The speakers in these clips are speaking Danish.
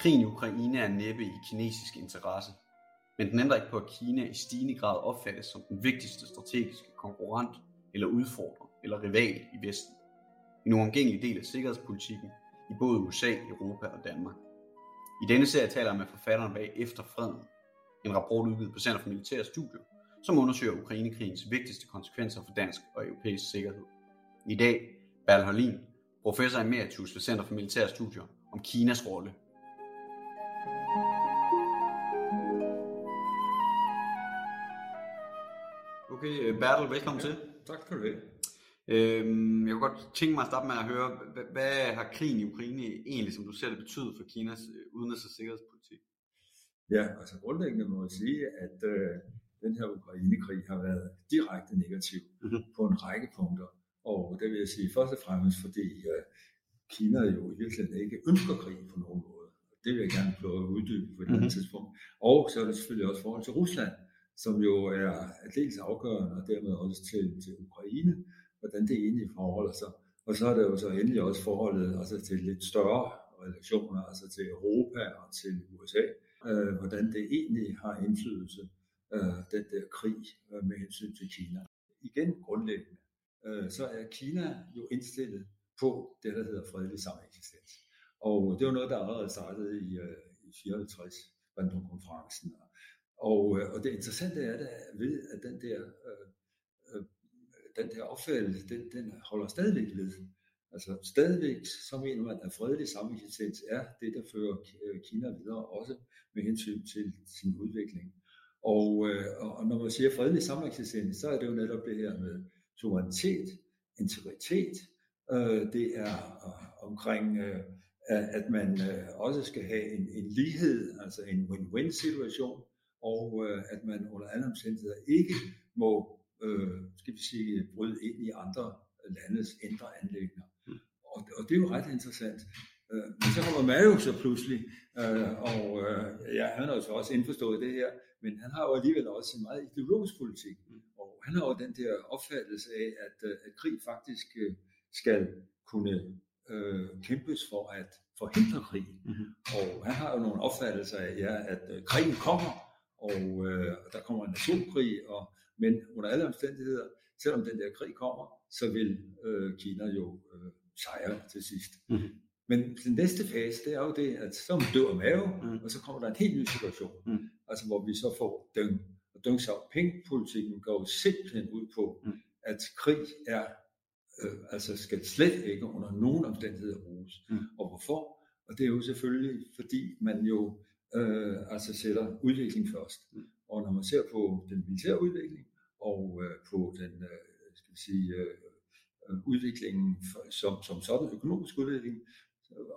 Krigen i Ukraine er næppe i kinesisk interesse, men den ændrer ikke på, at Kina i stigende grad opfattes som den vigtigste strategiske konkurrent eller udfordrer eller rival i Vesten. En uomgængelig del af sikkerhedspolitikken i både USA, Europa og Danmark. I denne serie taler jeg med forfatteren bag Efter Freden, en rapport udgivet på Center for Militære Studier, som undersøger Ukrainekrigens vigtigste konsekvenser for dansk og europæisk sikkerhed. I dag, Bertel Holin, professor emeritus ved Center for Militære Studier, om Kinas rolle Okay, øh, Bertel, velkommen ja, til. Tak skal du have. Øhm, jeg kunne godt tænke mig at starte med at høre, hvad, hvad har krigen i Ukraine egentlig, som du ser det, betydet for Kinas øh, udenrigs- og sikkerhedspolitik? Ja, altså grundlæggende må jeg sige, at øh, den her Ukraine-krig har været direkte negativ mm-hmm. på en række punkter. Og det vil jeg sige først og fremmest, fordi øh, Kina jo i virkeligheden ikke ønsker krig på nogen måde. Det vil jeg gerne prøve at uddybe på et mm-hmm. andet tidspunkt. Og så er det selvfølgelig også forhold til Rusland, som jo er dels afgørende, og dermed også til, til Ukraine, hvordan det egentlig forholder sig. Og så er der jo så endelig også forholdet altså til lidt større relationer, altså til Europa og til USA, øh, hvordan det egentlig har indflydelse, øh, den der krig øh, med hensyn til Kina. Igen grundlæggende, øh, så er Kina jo indstillet på det, der hedder fredelig sameksistens. Og det var noget, der allerede startede i, øh, i 54, Bandung-konferencen, og, og, øh, og det interessante er da ved, at den der, øh, øh, den der opfattelse, den, den holder stadigvæk ved. Altså stadigvæk, så mener man, at fredelig sameksistens er det, der fører øh, Kina videre, også med hensyn til sin udvikling. Og, øh, og når man siger fredelig sameksistens, så er det jo netop det her med suverænitet, integritet, øh, det er øh, omkring, øh, at man øh, også skal have en, en lighed, altså en win-win situation, og øh, at man under alle omstændigheder ikke må, øh, skal vi sige, bryde ind i andre landes indre anlægner. Mm. Og, og det er jo ret interessant. Øh, men så kommer Mario så pludselig, øh, og øh, ja, han har jo så også indforstået det her, men han har jo alligevel også en meget ideologisk politik. Mm. Og han har jo den der opfattelse af, at, øh, at krig faktisk øh, skal kunne øh, kæmpes for at forhindre krig. Mm-hmm. Og han har jo nogle opfattelser af, ja, at øh, krigen kommer, og øh, der kommer en atomkrig, og, men under alle omstændigheder, selvom den der krig kommer, så vil øh, Kina jo øh, sejre til sidst. Mm-hmm. Men den næste fase, det er jo det, at så dør mave, mm. og så kommer der en helt ny situation, mm. altså hvor vi så får Deng. Og Deng Xiaoping-politikken går jo simpelthen ud på, mm. at krig er, øh, altså skal slet ikke under nogen omstændigheder bruges. Mm. Og hvorfor? Og det er jo selvfølgelig, fordi man jo øh, altså sætter udvikling først. Mm. Og når man ser på den militære udvikling og øh, på den øh, skal vi sige, øh, øh udviklingen som, som sådan økonomisk udvikling,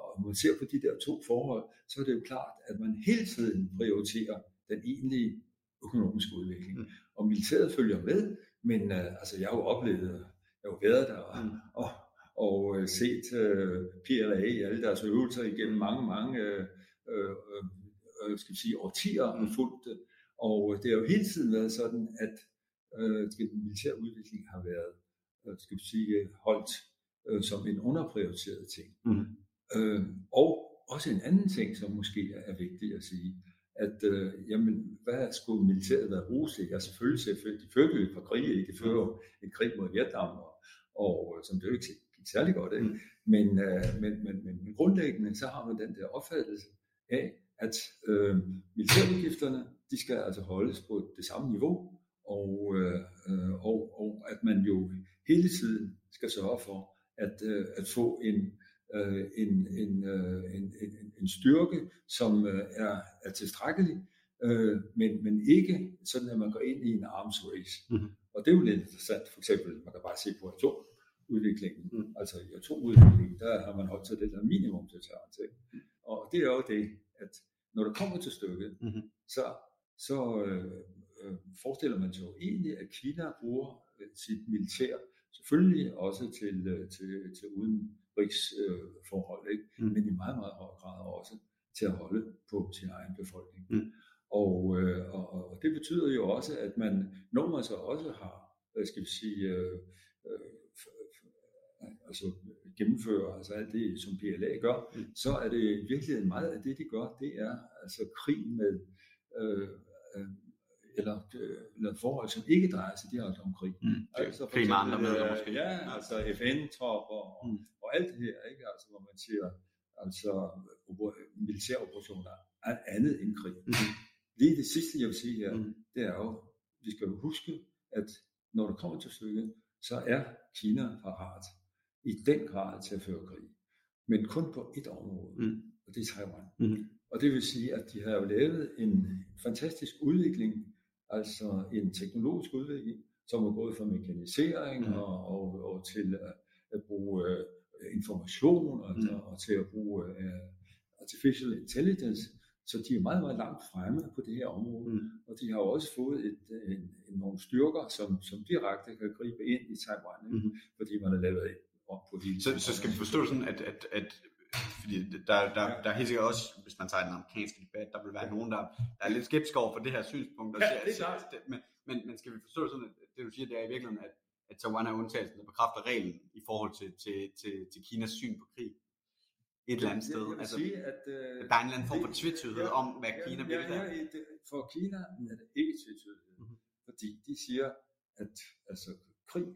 og man ser på de der to forhold, så er det jo klart, at man hele tiden prioriterer den egentlige økonomiske udvikling. Mm. Og militæret følger med, men øh, altså, jeg har jo oplevet, jeg har jo været der og, mm. og, og øh, set øh, PLA i alle deres øvelser igennem mange, mange øh, øh, øh, skal vi sige, årtier mm. fulgt det. Og det har jo hele tiden været sådan, at øh, den militære udvikling har været, øh, skal vi sige, holdt øh, som en underprioriteret ting. Mm. Øh, og også en anden ting, som måske er vigtig at sige, at øh, jamen, hvad skulle militæret være brugt til? Ja, selvfølgelig, selvfølgelig, de fører jo et par krige, de fører en krig mod Vietnam, og, og som det jo ikke gik særlig godt af. Mm. Men, øh, men, men, men, men grundlæggende, så har man den der opfattelse af, at øh, militærudgifterne, de skal altså holdes på det samme niveau, og, øh, og, og at man jo hele tiden skal sørge for at, øh, at få en, øh, en, en, øh, en, en, en styrke, som øh, er, er tilstrækkelig, øh, men, men ikke sådan, at man går ind i en arms race. Mm-hmm. Og det er jo lidt interessant, for eksempel, man kan bare se på atomudviklingen. Mm. Altså i atomudviklingen, der har man holdt til det der minimum til. Og det er jo det, når det kommer til stykket, mm-hmm. så, så øh, øh, forestiller man sig jo egentlig, at Kina bruger øh, sit militær, selvfølgelig også til, øh, til, til udenrigsforhold, øh, ikke? Mm. men i meget, meget høj grad også til at holde på sin egen befolkning. Mm. Og, øh, og, og det betyder jo også, at man, når man så også har, skal vi sige, øh, øh, altså gennemfører, altså alt det, som PLA gør, mm. så er det virkelig meget af det, de gør, det er altså krig med, øh, øh, eller, øh, eller forhold, som ikke drejer sig direkte om krig. Mm. Altså, krig med andre medlemmer måske. Ja, altså FN-tropper og, mm. og alt det her, ikke? Altså, hvor man siger, altså militæroperationer er andet end krig. Mm. Lige det sidste, jeg vil sige her, mm. det er jo, vi skal jo huske, at når det kommer til stykket, så er Kina parat i den grad til at føre krig. Men kun på et område, mm. og det er Taiwan. Mm. Og det vil sige, at de har jo lavet en fantastisk udvikling, altså en teknologisk udvikling, som er gået fra mekanisering mm. og, og, og til at, at bruge uh, information og, mm. og til at bruge uh, artificial intelligence. Så de er meget, meget langt fremme på det her område, mm. og de har også fået et, en, en, nogle styrker, som, som direkte kan gribe ind i Taiwan, mm. fordi man har lavet et op på hele så, så skal vi forstå sådan, at, at, at fordi der, der, der er helt sikkert også, hvis man tager den amerikanske debat, der vil være nogen, der, der er lidt skeptiske over for det her synspunkt. Ja, siger, det er klart. Men, men, men skal vi forstå sådan, at det du siger, det er i virkeligheden, at, at Taiwan er undtagelsen, der bekræfter reglen i forhold til, til, til, til Kinas syn på krig? et eller andet sted. Altså, sige, at, uh, der er en eller anden form for tvetydighed ja, om, hvad Kina vil. Ja, ja, ja, for Kina er det ikke tvetydighed, mm-hmm. fordi de siger, at altså, krig,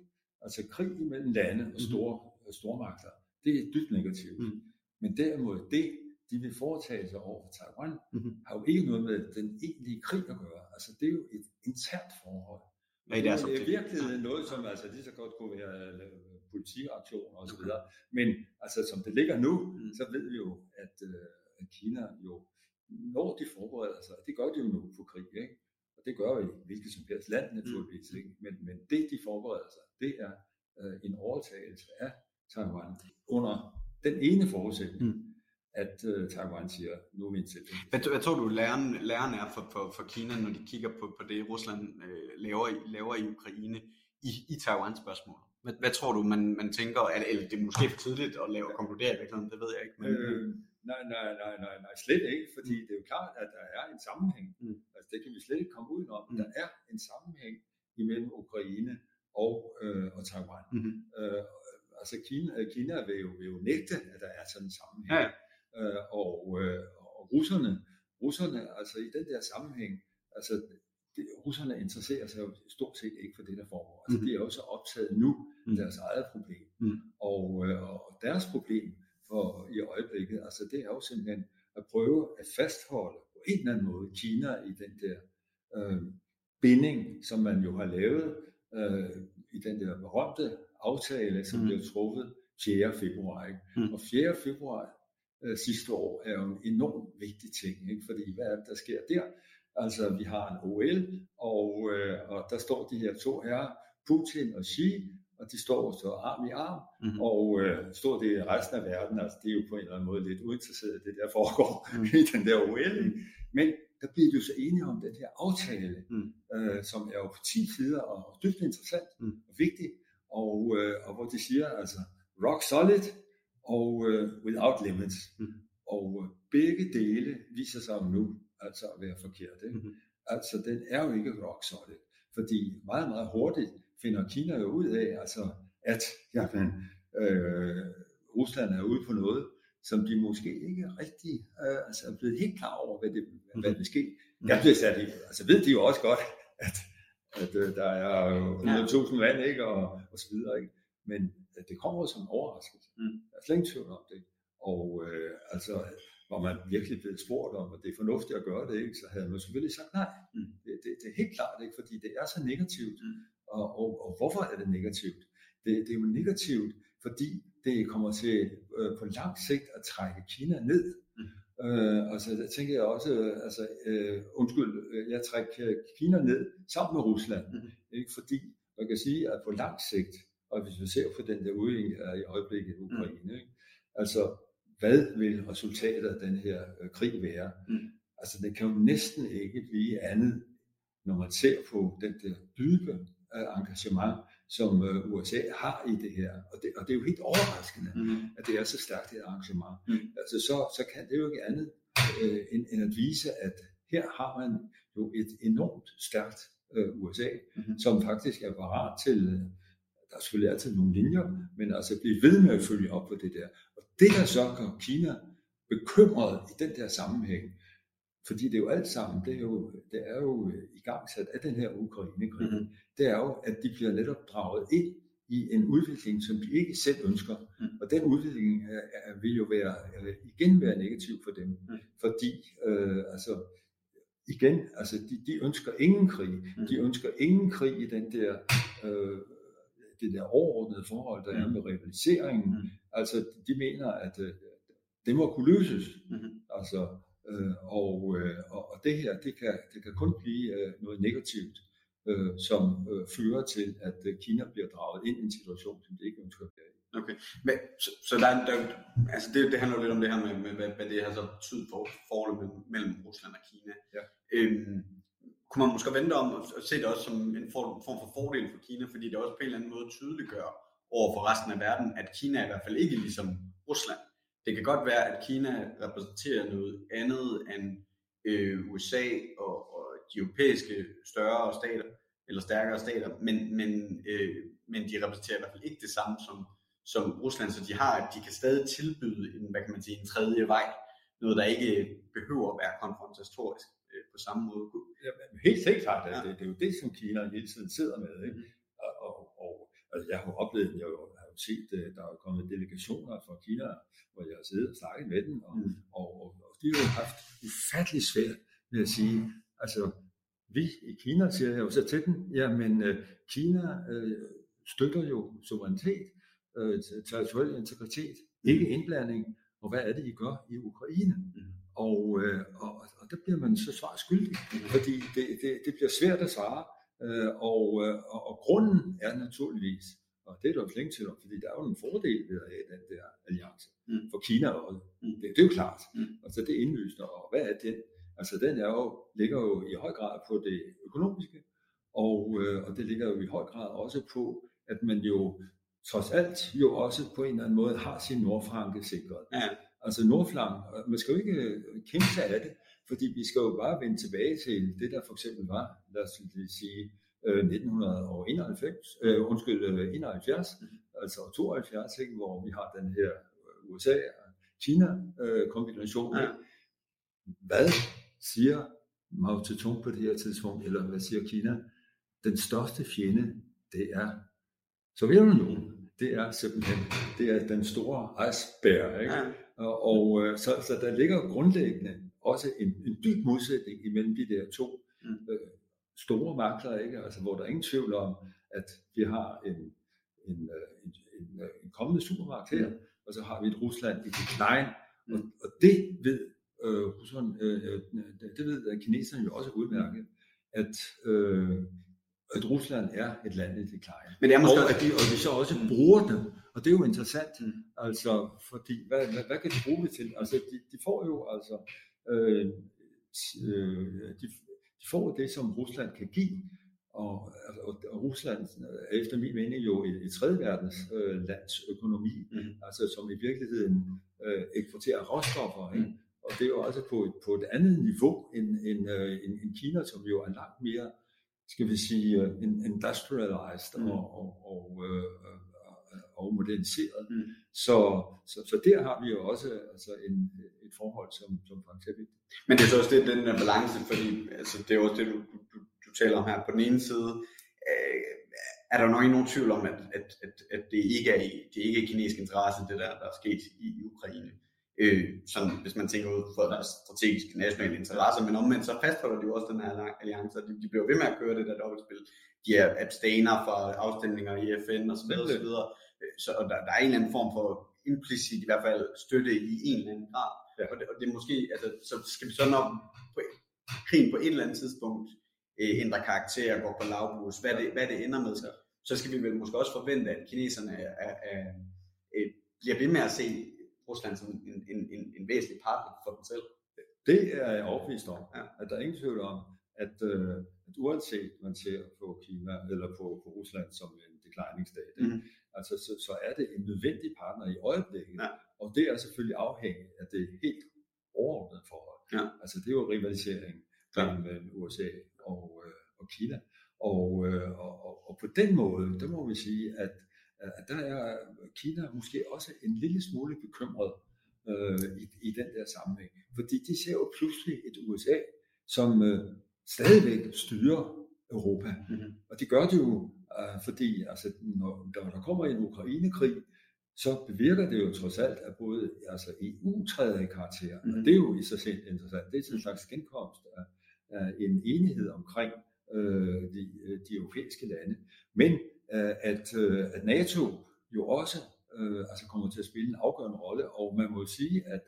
altså krig imellem lande og mhm. store, mm-hmm. stormagter, det er dybt negativt. Mm-hmm. Men derimod det, de vil foretage sig over for Taiwan, mm-hmm. har jo ikke noget med den egentlige krig at gøre. Altså det er jo et internt forhold. Ja, det er, det er virkelig noget, som altså lige så godt kunne være øh, politiaktioner osv. Okay. Men altså som det ligger nu, mm. så ved vi jo, at, øh, at Kina jo, når de forbereder sig, det gør de jo nu på krig, ikke? Og det gør jo i hvilket som helst land naturligvis, mm. ikke? Men, men det de forbereder sig, det er øh, en overtagelse af Taiwan under den ene forudsætning, mm at uh, Taiwan siger, nu er vi en hvad, hvad tror du, læren, læren er for, for, for Kina, når de kigger på, på det, Rusland øh, laver, laver i Ukraine i, i Taiwans spørgsmål? Hvad, hvad tror du, man, man tænker, eller, eller det er måske for tidligt at lave og konkludere i virkeligheden, det ved jeg ikke. Men... Øh, nej, nej, nej, nej, nej, slet ikke, fordi mm. det er jo klart, at der er en sammenhæng. Mm. Altså det kan vi slet ikke komme ud om. Mm. Der er en sammenhæng imellem Ukraine og, øh, og Taiwan. Mm-hmm. Øh, altså Kina, Kina vil jo, vil jo nægte, at der er sådan en sammenhæng. Ja. Øh, og, øh, og russerne, russerne, altså i den der sammenhæng, altså det, russerne interesserer sig jo stort set ikke for det, der foregår. Altså, mm. de er jo så optaget nu mm. deres eget problem. Mm. Og, øh, og deres problem for, i øjeblikket, altså det er jo simpelthen at prøve at fastholde på en eller anden måde Kina i den der øh, binding, som man jo har lavet øh, i den der berømte aftale, som mm. blev truffet 4. februar. Ikke? Mm. Og 4. februar øh, sidste år er jo en enormt vigtig ting, ikke? fordi hvad er det, der sker der? Altså, vi har en OL, og, øh, og der står de her to herrer, Putin og Xi, og de står så arm i arm, mm-hmm. og øh, står det resten af verden, altså det er jo på en eller anden måde lidt uinteresseret, det der foregår mm. i den der OL. Mm. Men der bliver de jo så enige om den her aftale, mm. øh, som er jo på 10 sider og dybt interessant mm. og vigtig, og, øh, og hvor de siger altså rock solid og øh, without limits. Mm. Og øh, begge dele viser sig nu altså at være forkert. Ikke? Mm-hmm. Altså, den er jo ikke rock solid, fordi meget, meget hurtigt finder Kina jo ud af, altså, at jamen, øh, Rusland er ude på noget, som de måske ikke rigtig øh, altså, er blevet helt klar over, hvad det, mm-hmm. hvad det vil ske. Jeg bliver sat i, altså ved de jo også godt, at, at øh, der er 100.000 ja. mand, ikke, og, og så videre, ikke? men at det kommer som en overraskelse. Mm. Jeg er slet ikke tvivl om det. Og øh, altså, hvor man virkelig blev spurgt om, at det er fornuftigt at gøre det, ikke, så havde man selvfølgelig sagt nej. Mm. Det, det, det er helt klart ikke, fordi det er så negativt. Mm. Og, og, og hvorfor er det negativt? Det, det er jo negativt, fordi det kommer til øh, på lang sigt at trække Kina ned. Mm. Øh, altså, der tænker jeg også, altså, øh, undskyld, øh, jeg trækker Kina ned sammen med Rusland, mm. ikke? fordi man kan sige, at på lang sigt, og hvis vi ser på den der udvikling i øjeblikket i Ukraine, mm. ikke? altså hvad vil resultatet af den her øh, krig være? Mm. Altså det kan jo næsten ikke blive andet, når man ser på den der dybe øh, engagement, som øh, USA har i det her. Og det, og det er jo helt overraskende, mm. at det er så stærkt et arrangement. Mm. Altså så, så kan det jo ikke andet øh, end, end at vise, at her har man jo et enormt stærkt øh, USA, mm. som faktisk er parat til, der er selvfølgelig altid nogle linjer, men altså blive ved med at følge op på det der. Og det, der så gør Kina bekymret i den der sammenhæng, fordi det er jo alt sammen, det er jo, det er jo i gang sat af den her Ukraine-krig, mm-hmm. det er jo, at de bliver netop draget ind i en udvikling, som de ikke selv ønsker. Mm. Og den udvikling er, er, vil jo være, øh, igen være negativ for dem, mm. fordi øh, altså, igen, altså de, de ønsker ingen krig. Mm. De ønsker ingen krig i den der, øh, det der overordnede forhold, der mm. er med rivaliseringen. Mm. Altså de mener, at øh, det må kunne løses. Mm. Altså, øh, og, øh, og, det her, det kan, det kan kun blive øh, noget negativt øh, som øh, fører til, at øh, Kina bliver draget ind i en situation, som de ikke ønsker at være i. Okay, Men, så, så der, der, altså det, det handler lidt om det her med, med hvad, hvad det har så betydet for forholdet mellem, mellem Rusland og Kina. Ja. Øhm, kunne man måske vente om at se det også som en form for fordel for Kina, fordi det også på en eller anden måde tydeliggør over for resten af verden, at Kina er i hvert fald ikke ligesom Rusland. Det kan godt være, at Kina repræsenterer noget andet end øh, USA og, og de europæiske større stater, eller stærkere stater, men, men, øh, men de repræsenterer i hvert fald ikke det samme som, som Rusland, så de har, de kan stadig tilbyde en, hvad kan man sige, en tredje vej, noget der ikke behøver at være konfrontatorisk øh, på samme måde. Ja, helt helt klart, ja. det, det, er jo det, som Kina hele tiden sidder med. Ikke? Mm. Og, og, og altså, jeg har oplevet, jeg jo set, øh, der er kommet delegationer fra Kina, hvor jeg har siddet og snakket med dem, og, mm. og, og, og de har jo haft ufattelig svært ved at sige, altså vi i Kina, siger jeg jo så til dem, jamen øh, Kina øh, støtter jo suverænitet, øh, territorial integritet, mm. ikke indblanding, og hvad er det, I gør i Ukraine? Mm. Og, øh, og, og der bliver man så svar skyldig, mm. fordi det, det, det bliver svært at svare, øh, og, og, og grunden er naturligvis, og det er der jo slet til fordi der er jo en fordel ved at have den der alliance mm. for Kina også. Mm. Det, det er jo klart. Mm. Altså det er indlysende, og hvad er det? Altså den er jo, ligger jo i høj grad på det økonomiske, og, øh, og det ligger jo i høj grad også på, at man jo trods alt jo også på en eller anden måde har sin nordflanke sikret. Ja. Altså nordflank, man skal jo ikke øh, kæmpe sig af det, fordi vi skal jo bare vende tilbage til det, der for eksempel var, lad os sige, 1991, øh, øh, undskyld, 71, mm. altså 72, ikke, hvor vi har den her USA og Kina øh, kombination. Ja. Hvad siger Mao Zedong på det her tidspunkt, eller hvad siger Kina? Den største fjende, det er Sovjetunionen. Det er simpelthen, det er den store iceberg. Ikke? Ja. Og, og øh, så, så der ligger grundlæggende også en, en dyb modsætning imellem de der to mm. øh, store magter, ikke? Altså, hvor der er ingen tvivl om, at vi har en, en, øh, en, en, en kommende supermagt her, mm. og så har vi et Rusland i decline, mm. og, og det ved øh, Rusland, øh, øh det ved kineserne jo også udmærket, at, øh, at Rusland er et land i decline. Men det er måske... og, at de, og de så også bruger det, og det er jo interessant, mm. altså, fordi hvad, hvad, hvad kan de bruge det til? Altså, de, de får jo altså, øh, øh, de, får det, som Rusland kan give, og, og, og Rusland er efter min mening jo et, et tredje verdens øh, lands økonomi, mm. altså som i virkeligheden øh, eksporterer råstoffer, mm. ikke? og det er jo også på et, på et andet niveau end, end, øh, end, end Kina, som jo er langt mere, skal vi sige, uh, industrialized mm. og, og, og, øh, og moderniseret. Mm. Så, så, så der har vi jo også altså en, et forhold, som, som vigtigt. Men det er så også det, den der balance, fordi altså, det er også det, du, du, du taler om her. På den ene side, øh, er der nok ikke nogen tvivl om, at, at, at, at det, ikke er, det ikke er kinesisk interesse, det der, der er sket i Ukraine øh, sådan, hvis man tænker ud fra deres strategiske nationale interesser, men omvendt så fastholder de jo også den her alliance, og de, de bliver ved med at køre det der dobbeltspil. De er abstainer fra afstemninger i FN og så videre, så. Øh, så og der, der er en eller anden form for implicit i hvert fald støtte i en eller anden grad. Ja. Og, det, og det er måske, altså, så skal vi så nok på, krigen på et eller andet tidspunkt øh, ændre karakter og gå på lavbus, hvad det, hvad det ender med, så, så skal vi vel måske også forvente, at kineserne er, er, er, er, bliver ved med at se Rusland som en, en, en, en væsentlig partner for dem selv. Det er jeg overbevist om, ja. at der er ingen tvivl om, at, øh, at uanset man ser på Kina eller på, på Rusland som en declining stat, mm. Altså, så, så er det en nødvendig partner i øjeblikket, ja. og det er selvfølgelig afhængigt af det helt overordnede forhold. Ja. Altså det er jo rivalisering mellem ja. USA og, øh, og Kina, og, øh, og, og, og og på den måde, der må vi sige, at, at der er Kina måske også en lille smule bekymret øh, i, i den der sammenhæng. Fordi de ser jo pludselig et USA, som øh, stadigvæk styrer Europa. Mm-hmm. Og det gør det jo, øh, fordi altså, når der, der kommer en Ukraine-krig, så bevirker det jo trods alt, at både altså EU træder i karakter, mm-hmm. og mhm. det er jo i sig selv interessant. Det er en slags genkomst af, af en enighed omkring øh, de, de europæiske lande. Men øh, at, øh, at NATO jo også øh, altså kommer til at spille en afgørende rolle, og man må sige, at,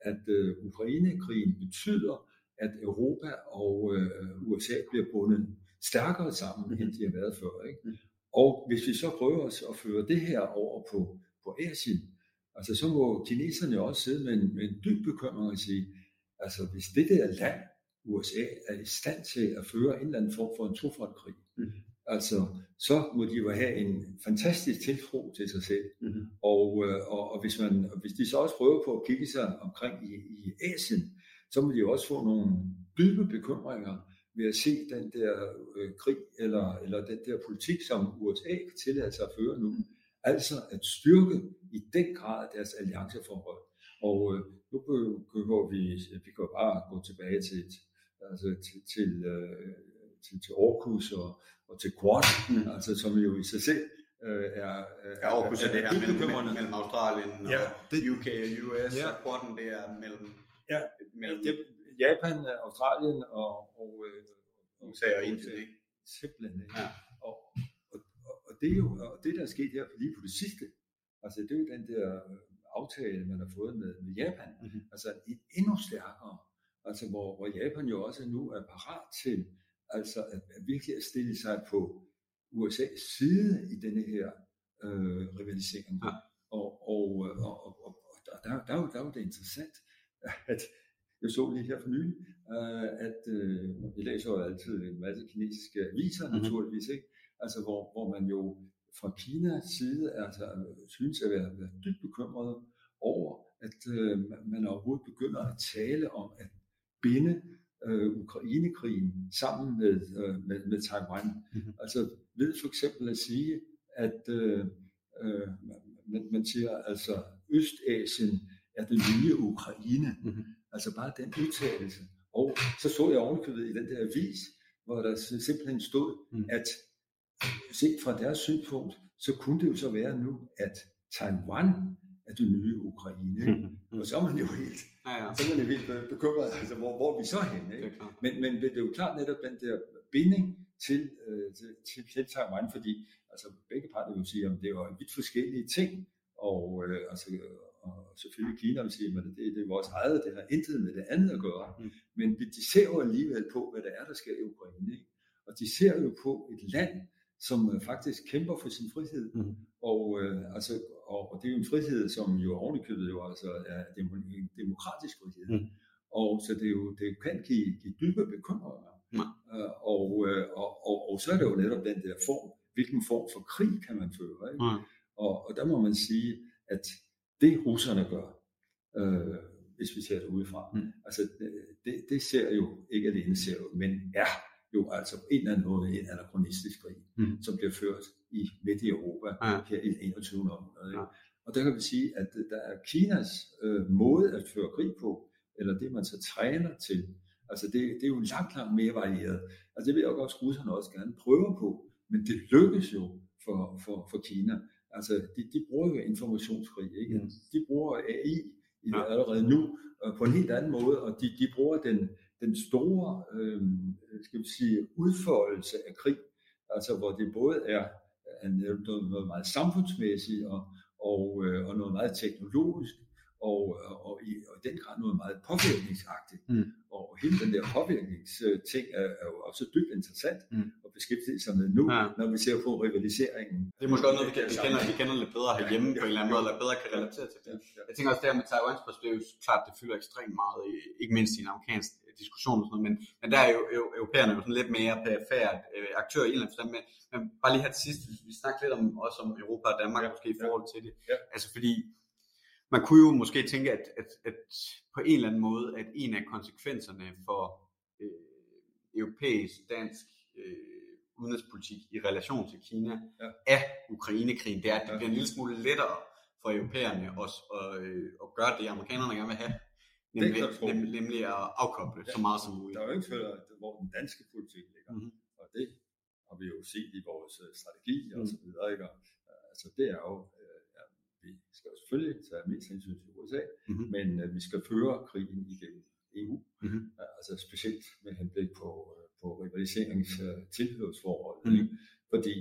at øh, Ukraine-krigen betyder, at Europa og øh, USA bliver bundet stærkere sammen, mm-hmm. end de har været før. Ikke? Mm. Og hvis vi så prøver os at føre det her over på, på Asien, altså så må kineserne også sidde med en, med en dyb bekymring og sige, altså hvis det der land, USA, er i stand til at føre en eller anden form for en tofrontkrig, mm. altså så må de jo have en fantastisk tiltro til sig selv. Mm. Og, øh, og, og, hvis man, og hvis de så også prøver på at kigge sig omkring i, i Asien, så må de jo også få nogle dybe bekymringer ved at se den der øh, krig eller, eller den der politik, som USA kan tillade sig at føre nu. Altså at styrke i den grad deres allianceforhold. Og øh, nu behøver vi, vi kan bare gå tilbage til, altså til, til, øh, til, til Aarhus og, og til Quad, mm. altså som jo i sig selv øh, er, er, ja, Aarhus er, er det her mellem, mellem Australien ja, det, og UK og US, ja. og Quad'en det er mellem, ja, mellem det, Japan, Australien og, og, øh, og USA og Indien, ikke? Simpelthen, ikke? Ja. Og, og, og, det er jo, og det der er sket her lige på det sidste, altså det er jo den der aftale, man har fået med, med Japan, mm-hmm. altså en endnu stærkere, altså hvor, hvor Japan jo også nu er parat til, altså at, at virkelig at stille sig på USA's side i denne her øh, rivalisering. Ja. Og, og, og, og, og, og der, der, der, er der er jo det interessant, at jeg så lige her for nylig, øh, at øh, vi læser jo altid en masse kinesiske aviser mm-hmm. naturligvis, ikke? Altså hvor, hvor man jo fra Kinas side altså, synes at være, være dybt bekymret over, at øh, man overhovedet begynder at tale om at binde øh, Ukrainekrigen sammen med, øh, med, med Taiwan. Mm-hmm. Altså ved for eksempel at sige, at øh, øh, man, man siger altså Østasien er det nye Ukraine. Mm-hmm. Altså bare den udtalelse. Og så så jeg ovenkøbet i den der avis, hvor der simpelthen stod, mm. at set fra deres synspunkt, så kunne det jo så være nu, at Taiwan er det nye Ukraine. Mm. Og så er man jo helt, ja, ja. så er man jo helt bekymret, altså hvor, hvor vi så hen? Ikke? Men, men det er jo klart netop den der binding til, øh, til, til, til Taiwan, fordi altså, begge parter vil sige, at det er jo vidt forskellige ting, og øh, altså, og selvfølgelig Kina vil sige, at det, det er vores eget, det har intet med det andet at gøre. Mm. Men de ser jo alligevel på, hvad det er, der sker i Ukraine. Ikke? Og de ser jo på et land, som øh, faktisk kæmper for sin frihed. Mm. Og, øh, altså, og, og det er jo en frihed, som jo ovenikøbet jo altså er en demokratisk frihed. Mm. Og så det, er jo, det kan give, give dybe bekymringer. Mm. Uh, og, uh, og, og, og så er det jo netop den der form, hvilken form for krig kan man føre. Ikke? Mm. Og, og der må man sige, at det russerne gør, øh, hvis vi ser det udefra, mm. altså det, det ser jo ikke alene ser jo, men er jo altså på en eller anden måde en anachronistisk krig, mm. som bliver ført i midt i Europa ja. her i 21. århundrede. Ja. Og der kan vi sige, at der er Kinas øh, måde at føre krig på, eller det man så træner til, altså det, det er jo langt, langt mere varieret. Altså det vil jeg også russerne også gerne prøve på, men det lykkes jo for, for, for Kina. Altså, de, de bruger jo informationskrig, ikke? Mm. De bruger AI i ja. allerede nu øh, på en helt anden måde, og de, de bruger den, den store, øh, skal vi sige, udfoldelse af krig, altså hvor det både er, er noget, noget meget samfundsmæssigt og, og, øh, og noget meget teknologisk, og, og, i, og i den grad noget meget påvirkningsagtigt. Mm. Og hele den der påvirkningsting er, er jo også dybt interessant mm. at beskæftige sig med nu, ja. når vi ser på rivaliseringen. Det er måske også noget, vi, vi, kender, vi kender lidt bedre herhjemme ja, på en eller anden måde, eller bedre kan relatere til det. Ja, ja. Jeg tænker også, der med Taiwans perspektiv, klart, det fylder ekstremt meget, ikke mindst i en amerikansk diskussion og sådan noget, men, men der er jo, europæerne jo sådan lidt mere perifært øh, aktør i en eller anden forstand, men, men bare lige her til sidst, vi snakker lidt om, også om Europa og Danmark ja, måske i forhold til det, ja. altså fordi man kunne jo måske tænke, at, at, at på en eller anden måde, at en af konsekvenserne for øh, europæisk, dansk øh, udenrigspolitik i relation til Kina Ja. af Ukrainekrigen, det er, at det Ja. bliver en lille smule lettere for europæerne at, at, øh, at gøre det, amerikanerne gerne vil have, nemlig, jeg tro. nemlig, at afkoble Ja. så meget som muligt. Der er jo ikke tvivl hvor den danske politik ligger. Mhm. Og det har vi jo set i vores øh, strategi og Mhm. så videre. Ikke? Altså det er jo, vi skal selvfølgelig tage mest hensyn til USA, Mhm. men øh, vi skal føre krigen igennem EU. Mhm. Øh, altså specielt med henblik på, øh, på rivaliseringstilhørsforhold. Mhm. Mm. Fordi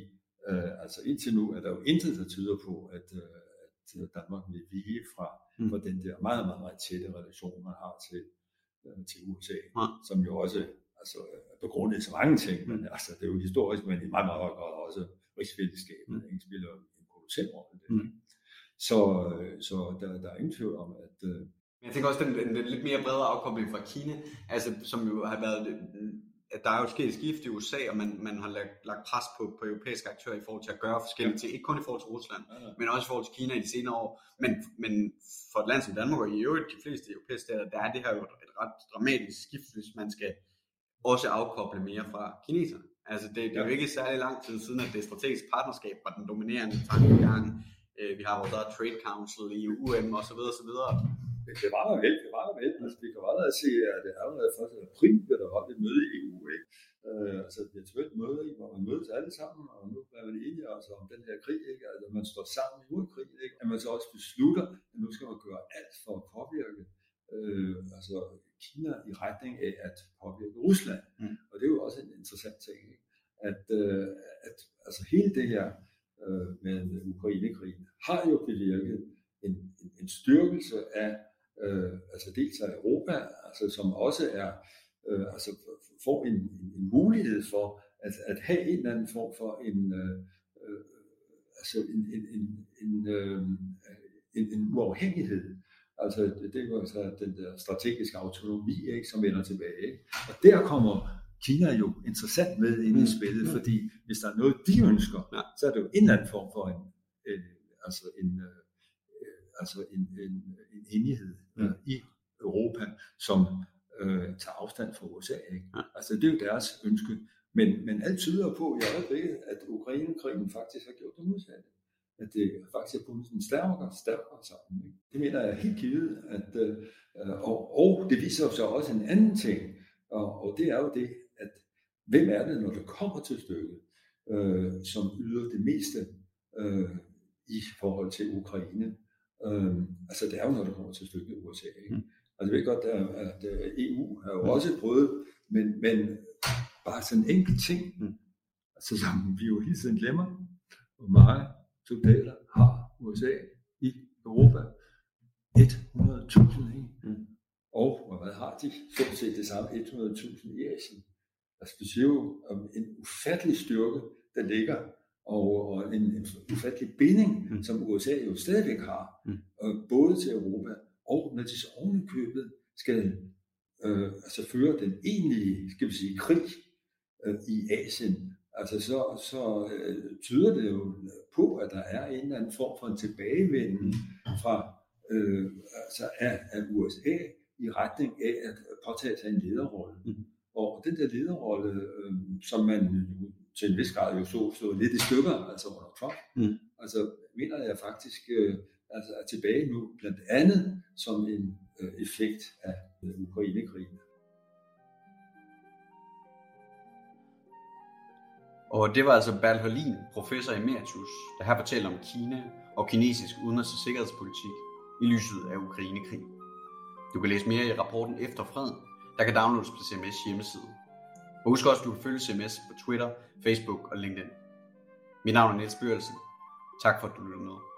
øh, altså indtil nu er der jo intet, der tyder på, at, øh, at Danmark vil vige fra, Mhm. mm. fra den der meget, meget, meget tætte relation, man har til, øh, til USA, Ja. som jo også altså, er begrundet i så mange ting, men Mm. altså, det er jo historisk, men i meget, meget høj grad også rigsfællesskabet, Mm. mm. spiller en kolossal rolle. Mm. Så, øh, så der, der er ingen tvivl om, at øh, jeg tænker også, den, den, den lidt mere brede afkobling fra Kina, altså, som jo har været, at der er jo sket et skift i USA, og man, man har lagt, lagt pres på, på europæiske aktører i forhold til at gøre forskellige ting, ikke kun i forhold til Rusland, ja, ja. men også i forhold til Kina i de senere år. Men, men for et land som Danmark, og i øvrigt de fleste europæiske stater, der er det her jo et, et ret dramatisk skift, hvis man skal også afkoble mere fra kineserne. Altså det, det er jo Ja. ikke særlig lang tid siden, at det strategiske partnerskab var den dominerende tankegang. Øh, Vi har vores eget Trade Council, EUM og så videre, så videre. Det, det var der vel, det var der vel. Altså, vi kan bare se, at det allerede 1. april bliver der holdt et møde i EU, ikke? Øh, altså et virtuelt møde, ikke? hvor man mødes alle sammen, og nu er man enige altså, om den her krig, ikke? Altså, man står sammen imod krig, ikke? At man så også beslutter, at nu skal man gøre alt for at påvirke øh, altså Kina i retning af at påvirke Rusland. Mm. Og det er jo også en interessant ting, ikke? At, øh, at altså hele det her øh, med Ukrainekrigen har jo bevirket en, en, en styrkelse af øh, altså dels af Europa, altså som også er øh, altså får en, en, en mulighed for at, at have en eller anden form for en øh, øh, altså en, en, en, en, øh, en, en uafhængighed. Altså det, det var så den der strategiske autonomi, ikke, som vender tilbage. Ikke? Og der kommer Kina jo interessant med ind i Mm. spillet, Mm. fordi hvis der er noget, de ønsker, Ja. så er det jo en eller anden form for en, øh, altså en, øh, altså en, en, en enighed Mm. øh, i Europa, som øh, tager afstand fra USA. Ikke? Ja. Altså det er jo deres ønske. Men, men alt tyder på i øjeblikket, at Ukrainekrigen faktisk har gjort det modsatte. At det faktisk er bundet sådan stærkere og stærkere sammen. Ikke? Det mener jeg helt givet. At, øh, og, og det viser jo så også en anden ting, og, og det er jo det, hvem er det, når det kommer til stykket, øh, som yder det meste øh, i forhold til Ukraine. Øh, altså det er jo, når det kommer til stykket USA. Ikke? Mm. Altså jeg ved godt, at, at øh, EU har jo også prøvet, men, men bare sådan en enkelt ting, Mm. altså som vi jo hele tiden glemmer, hvor mange soldater har USA i Europa? 100.000, ikke? Mm. Og hvad har de? Stort set det samme, 100.000 i Asien. Altså det siger jo om en ufattelig styrke, der ligger, og, og en, en ufattelig binding, Mm. mm. som USA jo stadigvæk har, Mm. øh, både til Europa, og når de så ovenikøbet skal øh, altså føre den egentlige, skal vi sige, krig øh, i Asien, altså så, så øh, tyder det jo på, at der er en eller anden form for en tilbagevenden fra øh, altså af, af USA i retning af at påtage sig en lederrolle. Mhm. Og den der lederrolle, øh, som man jo til en vis grad jo så stå lidt i stykker, altså under Trump, Mhm. altså mener jeg faktisk øh, altså er tilbage nu, blandt andet som en øh, effekt af øh, Ukrainekrigen. Og det var altså Bertel Holin, professor emeritus, der her fortæller om Kina og kinesisk udenrigs- og sikkerhedspolitik i lyset af Ukrainekrigen. Du kan læse mere i rapporten Efter Freden, der kan downloades på CMS hjemmeside. Og husk også, at du kan følge CMS på Twitter, Facebook og LinkedIn. Mit navn er Niels Børelsen. Tak for at du lyttede med.